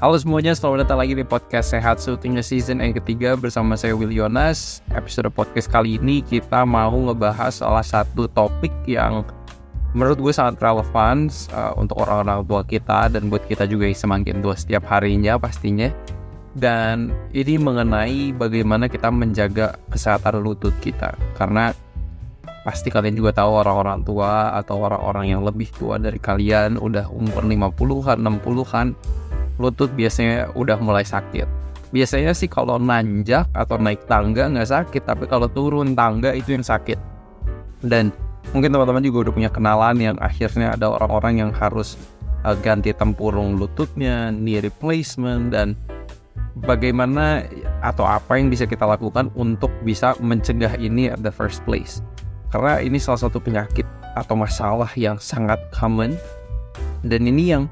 Halo semuanya, selamat datang lagi di podcast Sehat Syutingnya season yang ketiga bersama saya Will Yonas. Episode podcast kali ini kita mau ngebahas salah satu topik yang menurut gue sangat relevan uh, untuk orang-orang tua kita dan buat kita juga yang semakin tua setiap harinya pastinya. Dan ini mengenai bagaimana kita menjaga kesehatan lutut kita. Karena pasti kalian juga tahu orang-orang tua atau orang-orang yang lebih tua dari kalian udah umur 50-an, 60-an lutut biasanya udah mulai sakit. Biasanya sih kalau nanjak atau naik tangga nggak sakit, tapi kalau turun tangga itu yang sakit. Dan mungkin teman-teman juga udah punya kenalan yang akhirnya ada orang-orang yang harus uh, ganti tempurung lututnya, knee replacement, dan bagaimana atau apa yang bisa kita lakukan untuk bisa mencegah ini at the first place. Karena ini salah satu penyakit atau masalah yang sangat common dan ini yang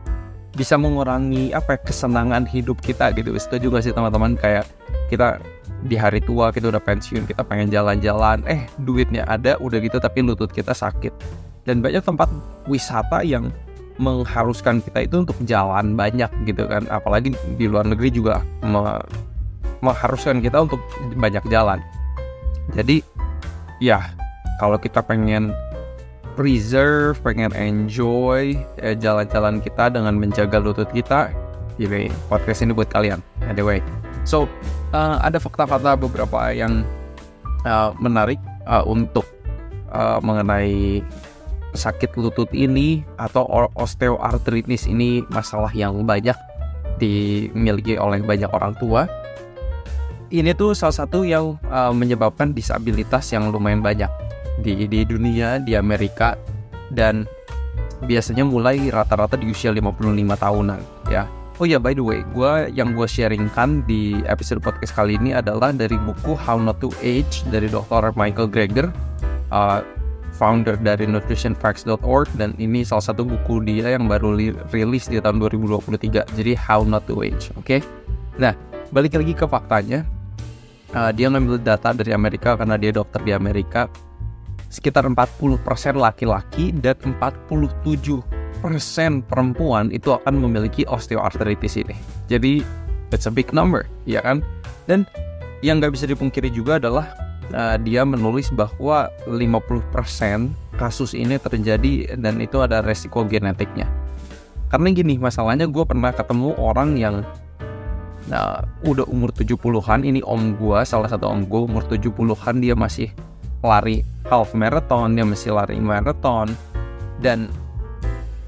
bisa mengurangi apa ya, kesenangan hidup kita gitu. Itu juga sih teman-teman? Kayak kita di hari tua kita udah pensiun kita pengen jalan-jalan. Eh duitnya ada udah gitu tapi lutut kita sakit. Dan banyak tempat wisata yang mengharuskan kita itu untuk jalan banyak gitu kan. Apalagi di luar negeri juga me mengharuskan kita untuk banyak jalan. Jadi ya kalau kita pengen preserve, pengen enjoy eh, jalan-jalan kita dengan menjaga lutut kita, jadi podcast ini buat kalian. Anyway, so uh, ada fakta-fakta beberapa yang uh, menarik uh, untuk uh, mengenai sakit lutut ini atau osteoartritis ini masalah yang banyak dimiliki oleh banyak orang tua. Ini tuh salah satu yang uh, menyebabkan disabilitas yang lumayan banyak di di dunia di Amerika dan biasanya mulai rata-rata di usia 55 tahunan ya. Oh ya by the way, gue yang gue sharingkan di episode podcast kali ini adalah dari buku How Not to Age dari Dr. Michael Greger, uh, founder dari nutritionfacts.org dan ini salah satu buku dia yang baru rilis di tahun 2023. Jadi How Not to Age, oke? Okay? Nah, balik lagi ke faktanya, uh, dia ngambil data dari Amerika karena dia dokter di Amerika sekitar 40% laki-laki dan 47% perempuan itu akan memiliki osteoartritis ini. Jadi it's a big number, ya kan? Dan yang nggak bisa dipungkiri juga adalah uh, dia menulis bahwa 50% kasus ini terjadi dan itu ada resiko genetiknya. Karena gini, masalahnya gue pernah ketemu orang yang nah, udah umur 70-an, ini om gue, salah satu om gue umur 70-an dia masih lari half marathon, dia masih lari marathon dan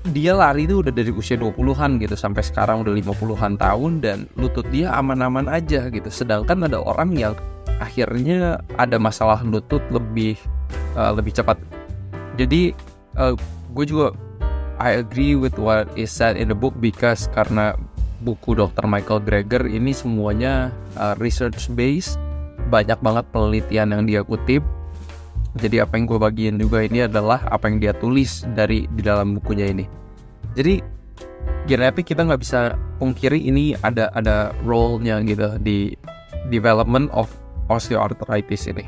dia lari itu udah dari usia 20-an gitu sampai sekarang udah 50-an tahun dan lutut dia aman-aman aja gitu. Sedangkan ada orang yang akhirnya ada masalah lutut lebih uh, lebih cepat. Jadi uh, gue juga I agree with what is said in the book because karena buku Dr. Michael Greger ini semuanya uh, research based, banyak banget penelitian yang dia kutip jadi apa yang gue bagiin juga ini adalah apa yang dia tulis dari di dalam bukunya ini. Jadi genetik kita nggak bisa pungkiri ini ada ada role-nya gitu di development of osteoarthritis ini.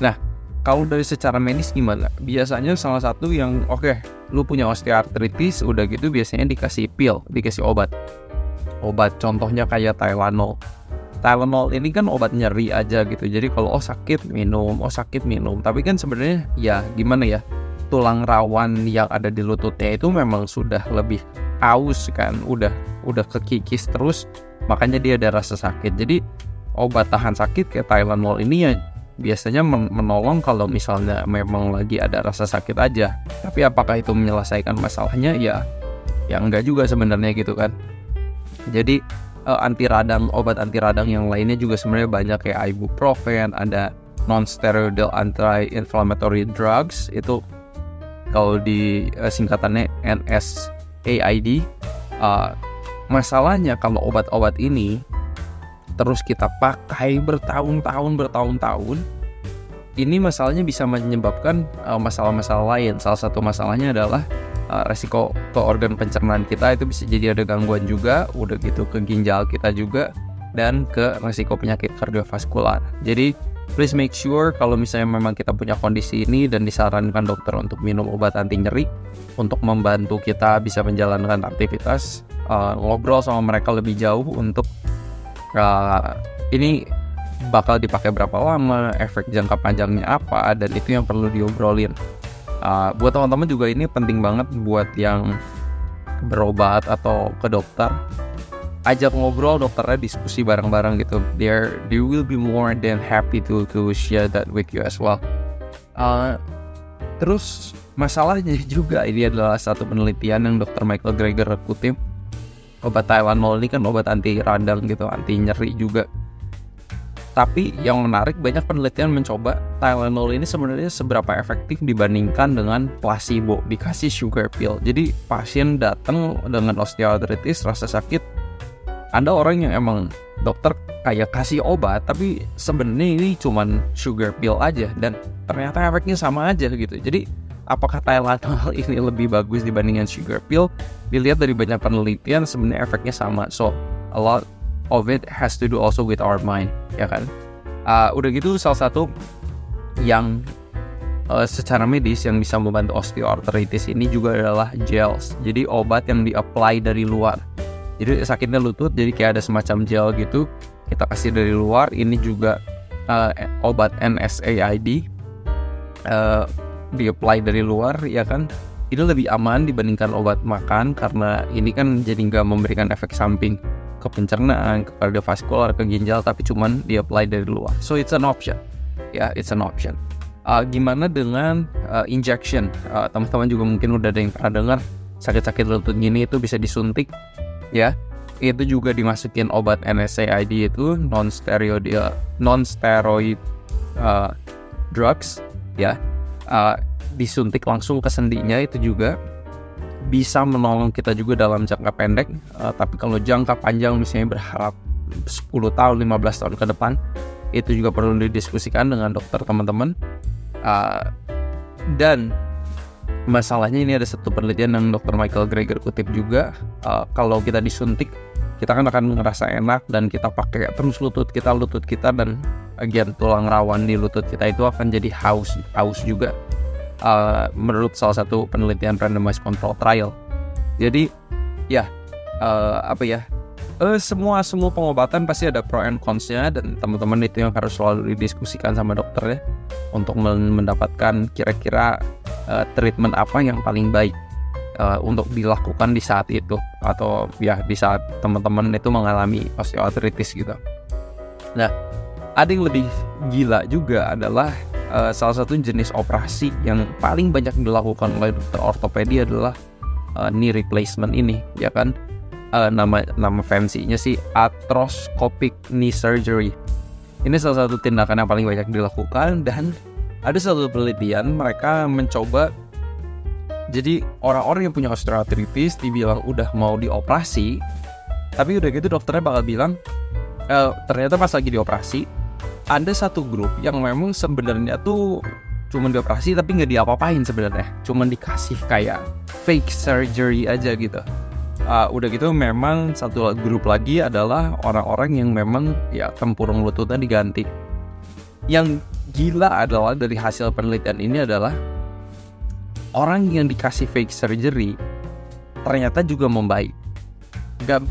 Nah, kalau dari secara medis gimana? Biasanya salah satu yang oke, okay, lu punya osteoartritis, udah gitu biasanya dikasih pil, dikasih obat. Obat contohnya kayak Tylenol Tylenol ini kan obat nyeri aja gitu. Jadi kalau oh sakit minum, oh sakit minum. Tapi kan sebenarnya ya gimana ya? Tulang rawan yang ada di lututnya itu memang sudah lebih aus kan, udah udah kekikis terus makanya dia ada rasa sakit. Jadi obat tahan sakit kayak Tylenol ini ya biasanya menolong kalau misalnya memang lagi ada rasa sakit aja. Tapi apakah itu menyelesaikan masalahnya? Ya ya enggak juga sebenarnya gitu kan. Jadi uh, anti radang obat anti radang yang lainnya juga sebenarnya banyak kayak ibuprofen ada non steroidal anti inflammatory drugs. Itu kalau di uh, singkatannya NSAID uh, masalahnya kalau obat-obat ini terus kita pakai bertahun-tahun bertahun-tahun ini masalahnya bisa menyebabkan masalah-masalah uh, lain. Salah satu masalahnya adalah uh, resiko ke organ pencernaan kita itu bisa jadi ada gangguan juga udah gitu ke ginjal kita juga dan ke resiko penyakit kardiovaskular jadi please make sure kalau misalnya memang kita punya kondisi ini dan disarankan dokter untuk minum obat anti nyeri untuk membantu kita bisa menjalankan aktivitas uh, ngobrol sama mereka lebih jauh untuk uh, ini bakal dipakai berapa lama, efek jangka panjangnya apa, dan itu yang perlu diobrolin. Uh, buat teman-teman juga ini penting banget buat yang berobat atau ke dokter ajak ngobrol dokternya diskusi bareng-bareng gitu. They they will be more than happy to to share that with you as well. Uh, terus masalahnya juga ini adalah satu penelitian yang dokter Michael Greger kutip. Obat Tylenol ini kan obat anti radang gitu anti nyeri juga tapi yang menarik banyak penelitian mencoba Tylenol ini sebenarnya seberapa efektif dibandingkan dengan placebo dikasih sugar pill. Jadi pasien datang dengan osteoartritis rasa sakit. Ada orang yang emang dokter kayak kasih obat tapi sebenarnya ini cuman sugar pill aja dan ternyata efeknya sama aja gitu. Jadi apakah Tylenol ini lebih bagus dibandingkan sugar pill? Dilihat dari banyak penelitian sebenarnya efeknya sama. So a lot of it has to do also with our mind ya kan? Uh, udah gitu salah satu yang uh, secara medis yang bisa membantu osteoarthritis ini juga adalah gels. Jadi obat yang di-apply dari luar. Jadi sakitnya lutut jadi kayak ada semacam gel gitu kita kasih dari luar. Ini juga uh, obat NSAID uh, di-apply dari luar ya kan? Ini lebih aman dibandingkan obat makan karena ini kan jadi nggak memberikan efek samping ke pencernaan, ke kardiovaskular, ke ginjal, tapi cuman di apply dari luar. So it's an option. Ya, yeah, it's an option. Uh, gimana dengan uh, injection? Uh, teman-teman juga mungkin udah ada yang pernah dengar sakit-sakit lutut gini itu bisa disuntik, ya. Itu juga dimasukin obat NSAID itu non steroid non steroid uh, drugs, ya. Uh, disuntik langsung ke sendinya itu juga bisa menolong kita juga dalam jangka pendek uh, tapi kalau jangka panjang misalnya berharap 10 tahun 15 tahun ke depan itu juga perlu didiskusikan dengan dokter teman-teman. Uh, dan masalahnya ini ada satu penelitian yang dokter Michael Greger kutip juga uh, kalau kita disuntik kita kan akan ngerasa enak dan kita pakai terus lutut kita lutut kita dan bagian tulang rawan di lutut kita itu akan jadi haus haus juga uh, menurut salah satu penelitian randomized control trial. Jadi ya uh, apa ya uh, semua semua pengobatan pasti ada pro and consnya dan teman-teman itu yang harus selalu didiskusikan sama dokter ya untuk mendapatkan kira-kira uh, treatment apa yang paling baik uh, untuk dilakukan di saat itu atau ya di saat teman-teman itu mengalami osteoartritis gitu. Nah, ada yang lebih gila juga adalah uh, salah satu jenis operasi yang paling banyak dilakukan oleh dokter ortopedi adalah uh, knee replacement ini ya kan? Uh, nama nama fancy-nya sih arthroscopic knee surgery. Ini salah satu tindakan yang paling banyak dilakukan dan ada satu penelitian mereka mencoba jadi orang-orang yang punya osteoartritis dibilang udah mau dioperasi tapi udah gitu dokternya bakal bilang e, ternyata pas lagi dioperasi ada satu grup yang memang sebenarnya tuh cuma dioperasi tapi nggak diapa-apain sebenarnya. Cuma dikasih kayak fake surgery aja gitu. Uh, udah gitu memang satu grup lagi adalah orang-orang yang memang ya tempurung lututnya diganti. Yang gila adalah dari hasil penelitian ini adalah orang yang dikasih fake surgery ternyata juga membaik. Nggak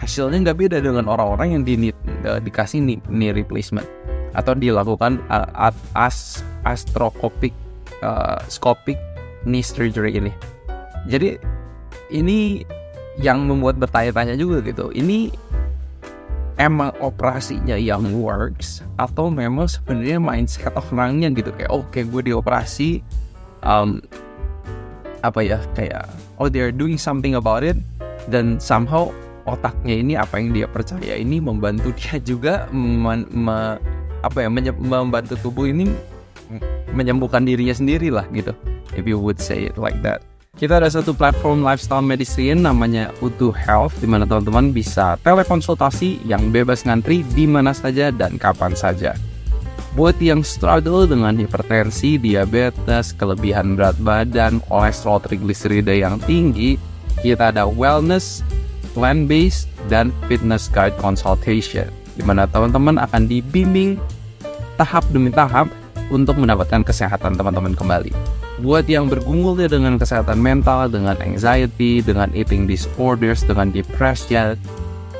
hasilnya nggak beda dengan orang-orang yang di, uh, dikasih knee, knee replacement atau dilakukan uh, as astrocopic uh, scopic knee surgery ini. Jadi ini yang membuat bertanya-tanya juga gitu. Ini emang operasinya yang works atau memang sebenarnya mindset orangnya gitu kayak oke okay, gue dioperasi um, apa ya kayak oh they're doing something about it dan somehow otaknya ini apa yang dia percaya ini membantu dia juga apa ya membantu tubuh ini menyembuhkan dirinya sendiri lah gitu if you would say it like that kita ada satu platform lifestyle medicine namanya Utu Health di mana teman-teman bisa telekonsultasi yang bebas ngantri di mana saja dan kapan saja. Buat yang struggle dengan hipertensi, diabetes, kelebihan berat badan, kolesterol trigliserida yang tinggi, kita ada wellness, plan-based, dan fitness guide consultation di mana teman-teman akan dibimbing tahap demi tahap untuk mendapatkan kesehatan teman-teman kembali. buat yang bergumul ya dengan kesehatan mental, dengan anxiety, dengan eating disorders, dengan depression,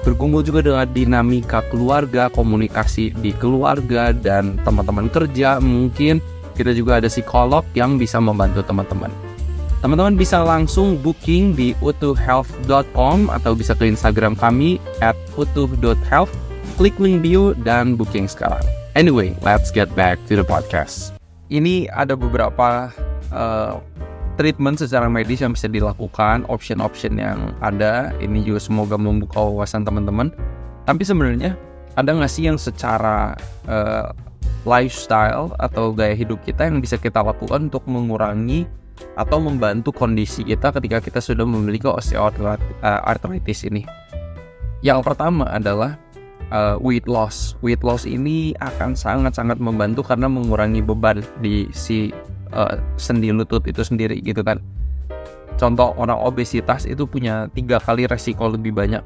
bergumul juga dengan dinamika keluarga, komunikasi di keluarga dan teman-teman kerja mungkin kita juga ada psikolog yang bisa membantu teman-teman. Teman-teman bisa langsung booking di utuhhealth.com atau bisa ke Instagram kami at utuh.health, klik link bio dan booking sekarang. Anyway, let's get back to the podcast. Ini ada beberapa uh, treatment secara medis yang bisa dilakukan, option-option yang ada. Ini juga semoga membuka wawasan teman-teman. Tapi sebenarnya ada nggak sih yang secara uh, lifestyle atau gaya hidup kita yang bisa kita lakukan untuk mengurangi atau membantu kondisi kita ketika kita sudah memiliki osteoarthritis ini. Yang pertama adalah uh, weight loss. Weight loss ini akan sangat-sangat membantu karena mengurangi beban di si uh, sendi lutut itu sendiri gitu kan contoh orang obesitas itu punya tiga kali resiko lebih banyak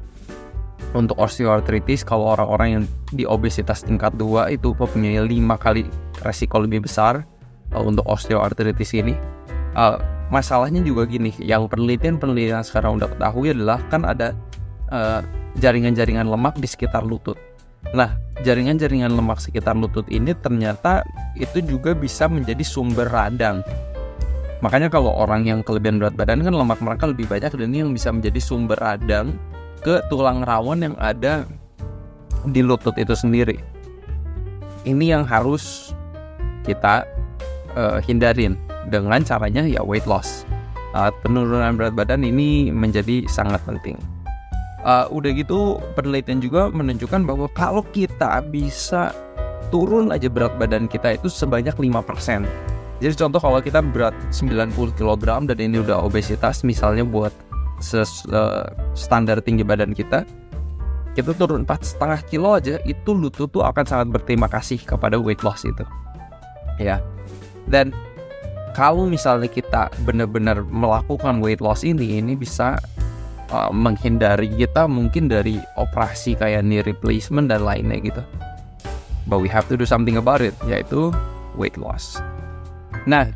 untuk osteoartritis kalau orang-orang yang di obesitas tingkat 2 itu punya lima kali resiko lebih besar untuk osteoartritis ini uh, masalahnya juga gini yang penelitian-penelitian sekarang udah ketahui adalah kan ada jaringan-jaringan uh, lemak di sekitar lutut Nah, jaringan-jaringan lemak sekitar lutut ini ternyata itu juga bisa menjadi sumber radang. Makanya kalau orang yang kelebihan berat badan kan lemak mereka lebih banyak dan ini yang bisa menjadi sumber radang ke tulang rawan yang ada di lutut itu sendiri. Ini yang harus kita uh, hindarin dengan caranya ya weight loss. Uh, penurunan berat badan ini menjadi sangat penting uh, udah gitu penelitian juga menunjukkan bahwa kalau kita bisa turun aja berat badan kita itu sebanyak 5%. Jadi contoh kalau kita berat 90 kg dan ini udah obesitas misalnya buat ses, uh, standar tinggi badan kita kita turun empat setengah kilo aja itu lutut tuh akan sangat berterima kasih kepada weight loss itu ya dan kalau misalnya kita benar-benar melakukan weight loss ini ini bisa uh, menghindari kita mungkin dari operasi kayak knee replacement dan lainnya gitu. But we have to do something about it, yaitu weight loss. Nah,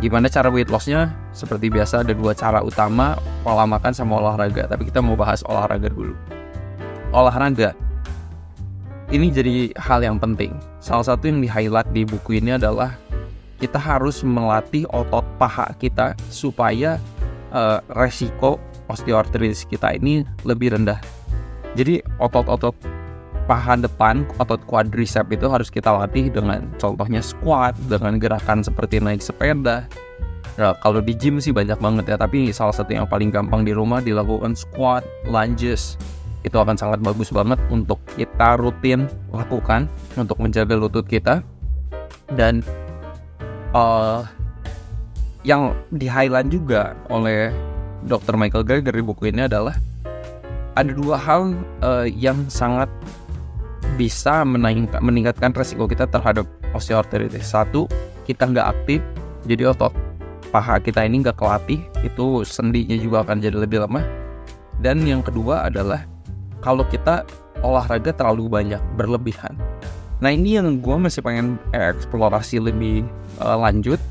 gimana cara weight lossnya? Seperti biasa ada dua cara utama, pola makan sama olahraga. Tapi kita mau bahas olahraga dulu. Olahraga. Ini jadi hal yang penting. Salah satu yang di-highlight di buku ini adalah kita harus melatih otot paha kita supaya uh, resiko osteoartritis kita ini lebih rendah. Jadi otot-otot paha depan, otot quadricep itu harus kita latih dengan contohnya squat, dengan gerakan seperti naik sepeda. Nah, kalau di gym sih banyak banget ya, tapi salah satu yang paling gampang di rumah dilakukan squat, lunges. Itu akan sangat bagus banget untuk kita rutin lakukan untuk menjaga lutut kita. Dan uh, yang di highlight juga oleh Dr. Michael Greger di buku ini adalah ada dua hal uh, yang sangat bisa meningkat, meningkatkan resiko kita terhadap osteoartritis. Satu, kita nggak aktif, jadi otot paha kita ini nggak kelatih, itu sendinya juga akan jadi lebih lemah. Dan yang kedua adalah kalau kita olahraga terlalu banyak, berlebihan. Nah ini yang gue masih pengen eksplorasi lebih uh, lanjut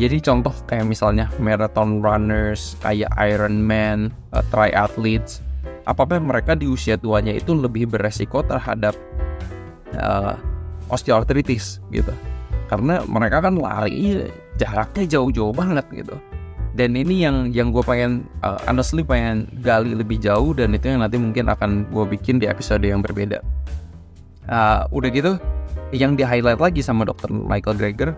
jadi contoh kayak misalnya marathon runners, kayak Ironman, uh, triathletes, apakah mereka di usia tuanya itu lebih beresiko terhadap uh, osteoartritis gitu. Karena mereka kan lari jaraknya jauh-jauh banget gitu. Dan ini yang yang gue pengen uh, honestly pengen gali lebih jauh dan itu yang nanti mungkin akan gue bikin di episode yang berbeda. Uh, udah gitu, yang di highlight lagi sama dokter Michael Greger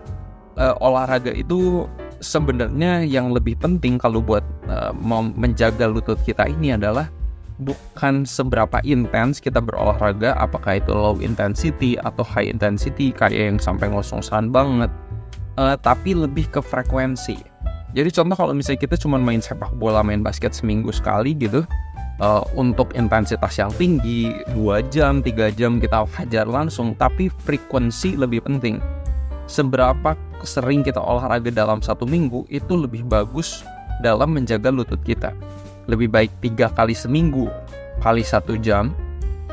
uh, olahraga itu sebenarnya yang lebih penting kalau buat uh, menjaga lutut kita ini adalah bukan seberapa intens kita berolahraga, apakah itu low intensity atau high intensity kayak yang sampai ngosong-ngosan banget, uh, tapi lebih ke frekuensi. Jadi contoh kalau misalnya kita cuma main sepak bola, main basket seminggu sekali gitu, uh, untuk intensitas yang tinggi, 2 jam, 3 jam kita hajar langsung, tapi frekuensi lebih penting seberapa sering kita olahraga dalam satu minggu itu lebih bagus dalam menjaga lutut kita. Lebih baik tiga kali seminggu kali satu jam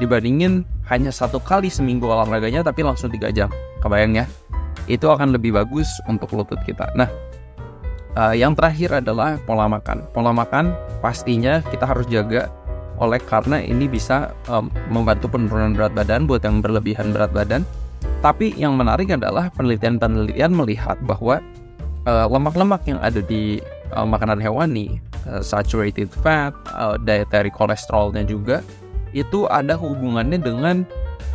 dibandingin hanya satu kali seminggu olahraganya tapi langsung tiga jam. Kebayang ya? Itu akan lebih bagus untuk lutut kita. Nah, Uh, yang terakhir adalah pola makan. Pola makan pastinya kita harus jaga oleh karena ini bisa um, membantu penurunan berat badan buat yang berlebihan berat badan. Tapi yang menarik adalah penelitian-penelitian melihat bahwa uh, lemak-lemak yang ada di uh, makanan hewani, uh, saturated fat, uh, dietary kolesterolnya juga itu ada hubungannya dengan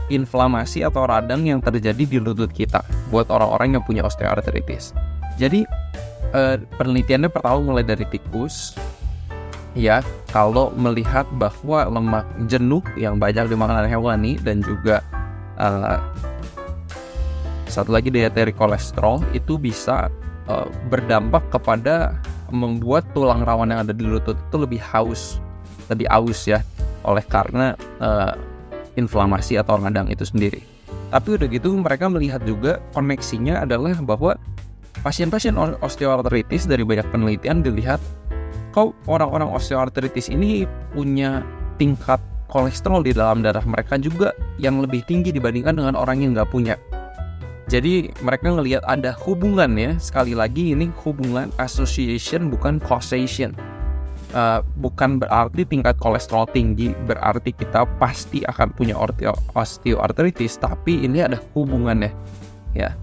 inflamasi atau radang yang terjadi di lutut kita buat orang-orang yang punya osteoartritis. Jadi uh, penelitiannya pertama mulai dari tikus ya kalau melihat bahwa lemak jenuh yang banyak di makanan hewani dan juga uh, satu lagi dietary kolesterol itu bisa uh, berdampak kepada membuat tulang rawan yang ada di lutut itu lebih haus lebih aus ya oleh karena uh, inflamasi atau radang itu sendiri. Tapi udah gitu mereka melihat juga koneksinya adalah bahwa pasien-pasien osteoartritis dari banyak penelitian dilihat kok orang-orang osteoartritis ini punya tingkat kolesterol di dalam darah mereka juga yang lebih tinggi dibandingkan dengan orang yang nggak punya. Jadi mereka ngelihat ada hubungan ya, sekali lagi ini hubungan association bukan causation. Uh, bukan berarti tingkat kolesterol tinggi berarti kita pasti akan punya osteoartritis, tapi ini ada hubungannya ya.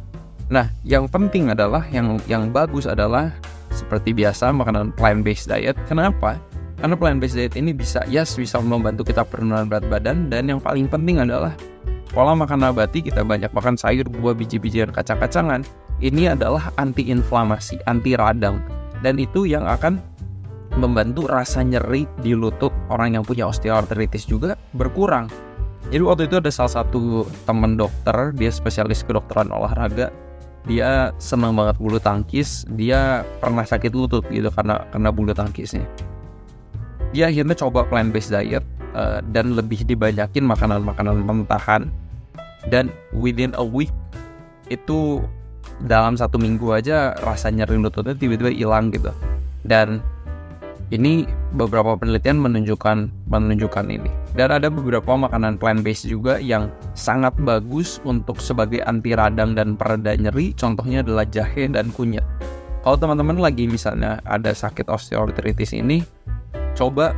Nah, yang penting adalah yang yang bagus adalah seperti biasa makanan plant based diet. Kenapa? Karena plant based diet ini bisa yes bisa membantu kita penurunan berat badan dan yang paling penting adalah pola makan nabati kita banyak makan sayur, buah, biji-bijian, kacang-kacangan. Ini adalah anti inflamasi, anti radang dan itu yang akan membantu rasa nyeri di lutut orang yang punya osteoartritis juga berkurang. Jadi waktu itu ada salah satu teman dokter, dia spesialis kedokteran olahraga, dia senang banget bulu tangkis. Dia pernah sakit lutut gitu karena karena bulu tangkisnya. Dia akhirnya coba plant based diet uh, dan lebih dibanyakin makanan-makanan mentahan dan within a week itu dalam satu minggu aja rasa nyeri lututnya tiba-tiba hilang gitu. Dan ini beberapa penelitian menunjukkan menunjukkan ini. Dan ada beberapa makanan plant based juga yang sangat bagus untuk sebagai anti radang dan pereda nyeri. Contohnya adalah jahe dan kunyit. Kalau teman-teman lagi misalnya ada sakit osteoartritis ini, coba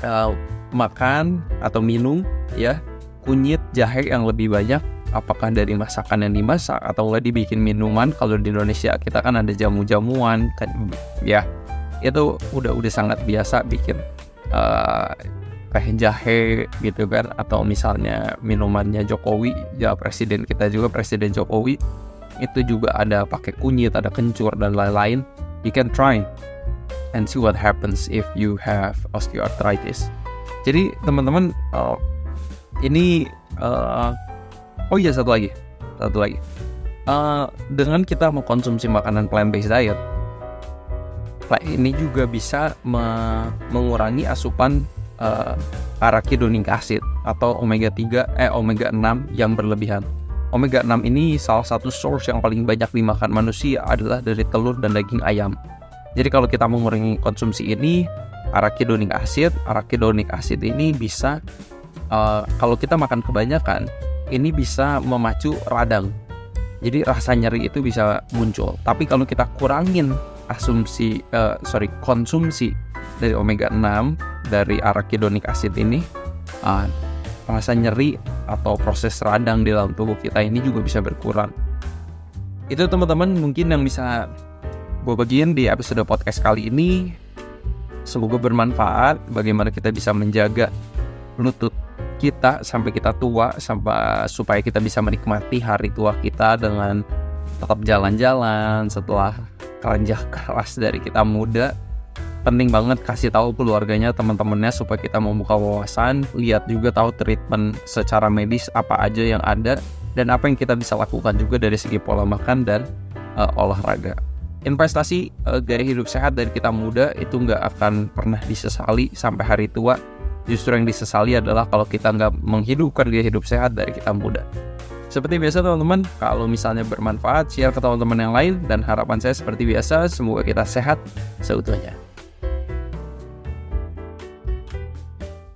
uh, makan atau minum ya kunyit jahe yang lebih banyak apakah dari masakan yang dimasak atau nggak dibikin minuman kalau di Indonesia kita kan ada jamu-jamuan kan ya itu udah udah sangat biasa bikin uh, teh jahe gitu kan atau misalnya minumannya Jokowi ya presiden kita juga presiden Jokowi itu juga ada pakai kunyit ada kencur dan lain-lain. You can try and see what happens if you have osteoarthritis. Jadi teman-teman uh, ini uh, oh iya satu lagi satu lagi. Uh, dengan kita mengkonsumsi makanan plant based diet ini juga bisa me mengurangi asupan uh, arachidonic acid atau omega 3 eh omega 6 yang berlebihan. Omega 6 ini salah satu source yang paling banyak dimakan manusia adalah dari telur dan daging ayam. Jadi kalau kita mengurangi konsumsi ini, arachidonic acid, arachidonic acid ini bisa uh, kalau kita makan kebanyakan, ini bisa memacu radang. Jadi rasa nyeri itu bisa muncul. Tapi kalau kita kurangin asumsi uh, sorry konsumsi dari omega 6 dari arachidonic acid ini uh, rasa nyeri atau proses radang di dalam tubuh kita ini juga bisa berkurang. Itu teman-teman mungkin yang bisa gue bagiin di episode podcast kali ini. Semoga bermanfaat bagaimana kita bisa menjaga lutut kita sampai kita tua sampai supaya kita bisa menikmati hari tua kita dengan tetap jalan-jalan setelah kerja keras dari kita muda. Penting banget kasih tahu keluarganya teman-temannya supaya kita membuka wawasan lihat juga tahu treatment secara medis apa aja yang ada dan apa yang kita bisa lakukan juga dari segi pola makan dan uh, olahraga. Investasi uh, gaya hidup sehat dari kita muda itu nggak akan pernah disesali sampai hari tua. Justru yang disesali adalah kalau kita nggak menghidupkan gaya hidup sehat dari kita muda seperti biasa teman-teman, kalau misalnya bermanfaat, share ke teman-teman yang lain dan harapan saya seperti biasa, semoga kita sehat seutuhnya.